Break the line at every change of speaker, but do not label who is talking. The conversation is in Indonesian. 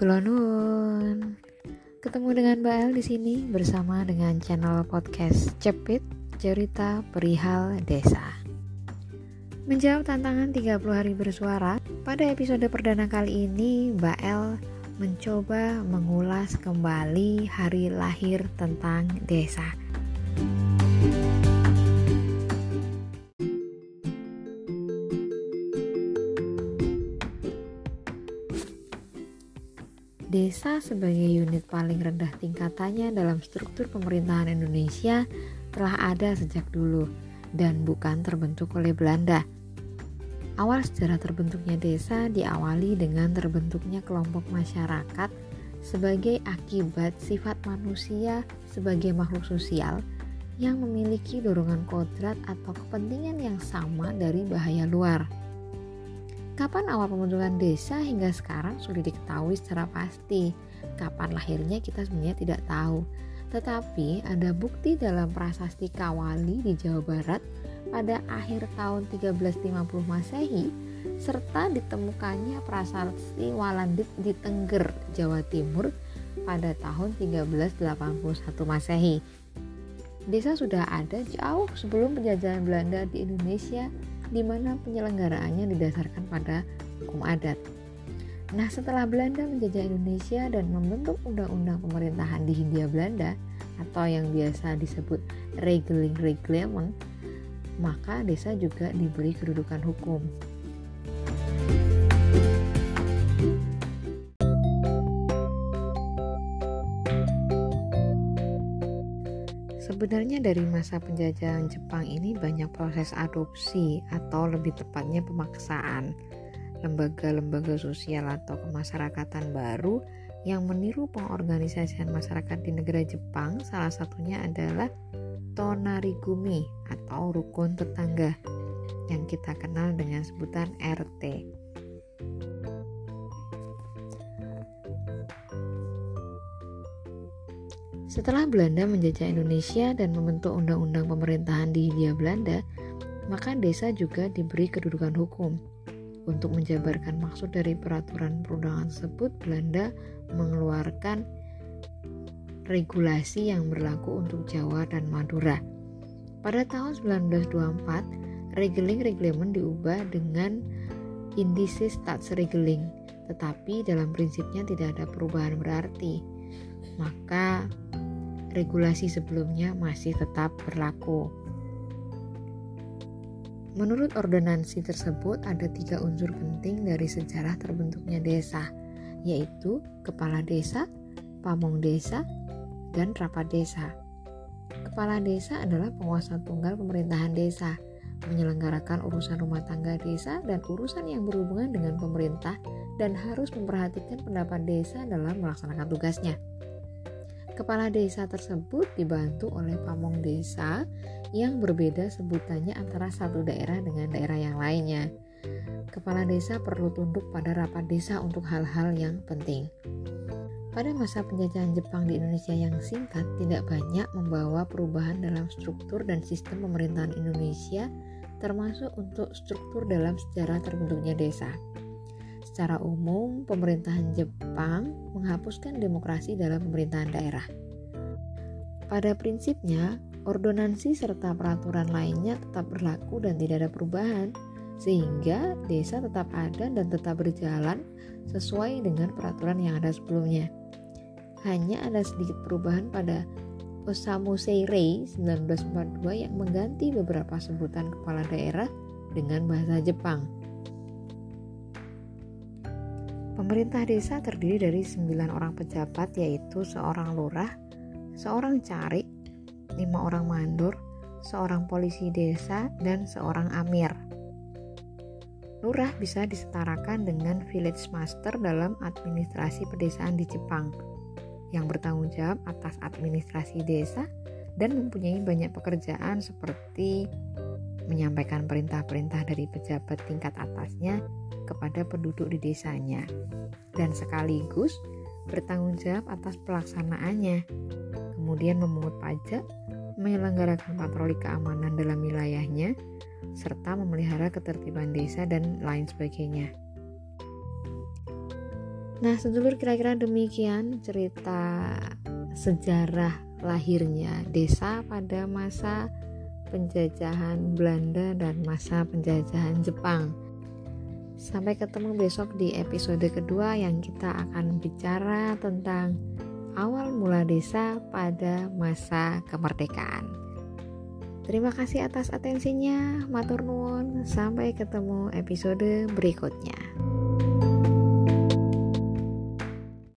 Kulonun. Ketemu dengan Mbak El di sini bersama dengan channel podcast Cepit Cerita Perihal Desa. Menjawab tantangan 30 hari bersuara, pada episode perdana kali ini Mbak El mencoba mengulas kembali hari lahir tentang desa. Desa sebagai unit paling rendah tingkatannya dalam struktur pemerintahan Indonesia telah ada sejak dulu dan bukan terbentuk oleh Belanda. Awal sejarah terbentuknya desa diawali dengan terbentuknya kelompok masyarakat sebagai akibat sifat manusia sebagai makhluk sosial yang memiliki dorongan kodrat atau kepentingan yang sama dari bahaya luar. Kapan awal pembentukan desa hingga sekarang sulit diketahui secara pasti. Kapan lahirnya kita sebenarnya tidak tahu. Tetapi ada bukti dalam prasasti Kawali di Jawa Barat pada akhir tahun 1350 Masehi serta ditemukannya prasasti Walandit di Tengger, Jawa Timur pada tahun 1381 Masehi. Desa sudah ada jauh sebelum penjajahan Belanda di Indonesia di mana penyelenggaraannya didasarkan pada hukum adat. Nah, setelah Belanda menjajah Indonesia dan membentuk undang-undang pemerintahan di Hindia Belanda atau yang biasa disebut Regeling Reglement, maka desa juga diberi kedudukan hukum. Sebenarnya dari masa penjajahan Jepang ini banyak proses adopsi atau lebih tepatnya pemaksaan lembaga-lembaga sosial atau kemasyarakatan baru yang meniru pengorganisasian masyarakat di negara Jepang salah satunya adalah Tonarigumi atau rukun tetangga yang kita kenal dengan sebutan RT. Setelah Belanda menjajah Indonesia dan membentuk undang-undang pemerintahan di Hindia Belanda, maka desa juga diberi kedudukan hukum. Untuk menjabarkan maksud dari peraturan perundangan tersebut, Belanda mengeluarkan regulasi yang berlaku untuk Jawa dan Madura. Pada tahun 1924, Regeling Reglement diubah dengan Indices Staatsregeling, tetapi dalam prinsipnya tidak ada perubahan berarti. Maka regulasi sebelumnya masih tetap berlaku. Menurut ordonansi tersebut ada tiga unsur penting dari sejarah terbentuknya desa, yaitu kepala desa, pamong desa, dan rapat desa. Kepala desa adalah penguasa tunggal pemerintahan desa, menyelenggarakan urusan rumah tangga desa dan urusan yang berhubungan dengan pemerintah dan harus memperhatikan pendapat desa dalam melaksanakan tugasnya. Kepala desa tersebut dibantu oleh pamong desa yang berbeda sebutannya antara satu daerah dengan daerah yang lainnya. Kepala desa perlu tunduk pada rapat desa untuk hal-hal yang penting. Pada masa penjajahan Jepang di Indonesia yang singkat, tidak banyak membawa perubahan dalam struktur dan sistem pemerintahan Indonesia, termasuk untuk struktur dalam sejarah terbentuknya desa. Secara umum, pemerintahan Jepang menghapuskan demokrasi dalam pemerintahan daerah. Pada prinsipnya, ordonansi serta peraturan lainnya tetap berlaku dan tidak ada perubahan, sehingga desa tetap ada dan tetap berjalan sesuai dengan peraturan yang ada sebelumnya. Hanya ada sedikit perubahan pada Osamu Seirei 1942 yang mengganti beberapa sebutan kepala daerah dengan bahasa Jepang. Pemerintah desa terdiri dari sembilan orang pejabat yaitu seorang lurah, seorang cari, lima orang mandor, seorang polisi desa, dan seorang amir. Lurah bisa disetarakan dengan village master dalam administrasi pedesaan di Jepang yang bertanggung jawab atas administrasi desa dan mempunyai banyak pekerjaan seperti menyampaikan perintah-perintah dari pejabat tingkat atasnya kepada penduduk di desanya dan sekaligus bertanggung jawab atas pelaksanaannya. Kemudian memungut pajak, menyelenggarakan patroli keamanan dalam wilayahnya, serta memelihara ketertiban desa dan lain sebagainya. Nah, sedulur kira-kira demikian cerita sejarah lahirnya desa pada masa penjajahan Belanda dan masa penjajahan Jepang. Sampai ketemu besok di episode kedua yang kita akan bicara tentang awal mula desa pada masa kemerdekaan. Terima kasih atas atensinya, matur nuwun. Sampai ketemu episode berikutnya.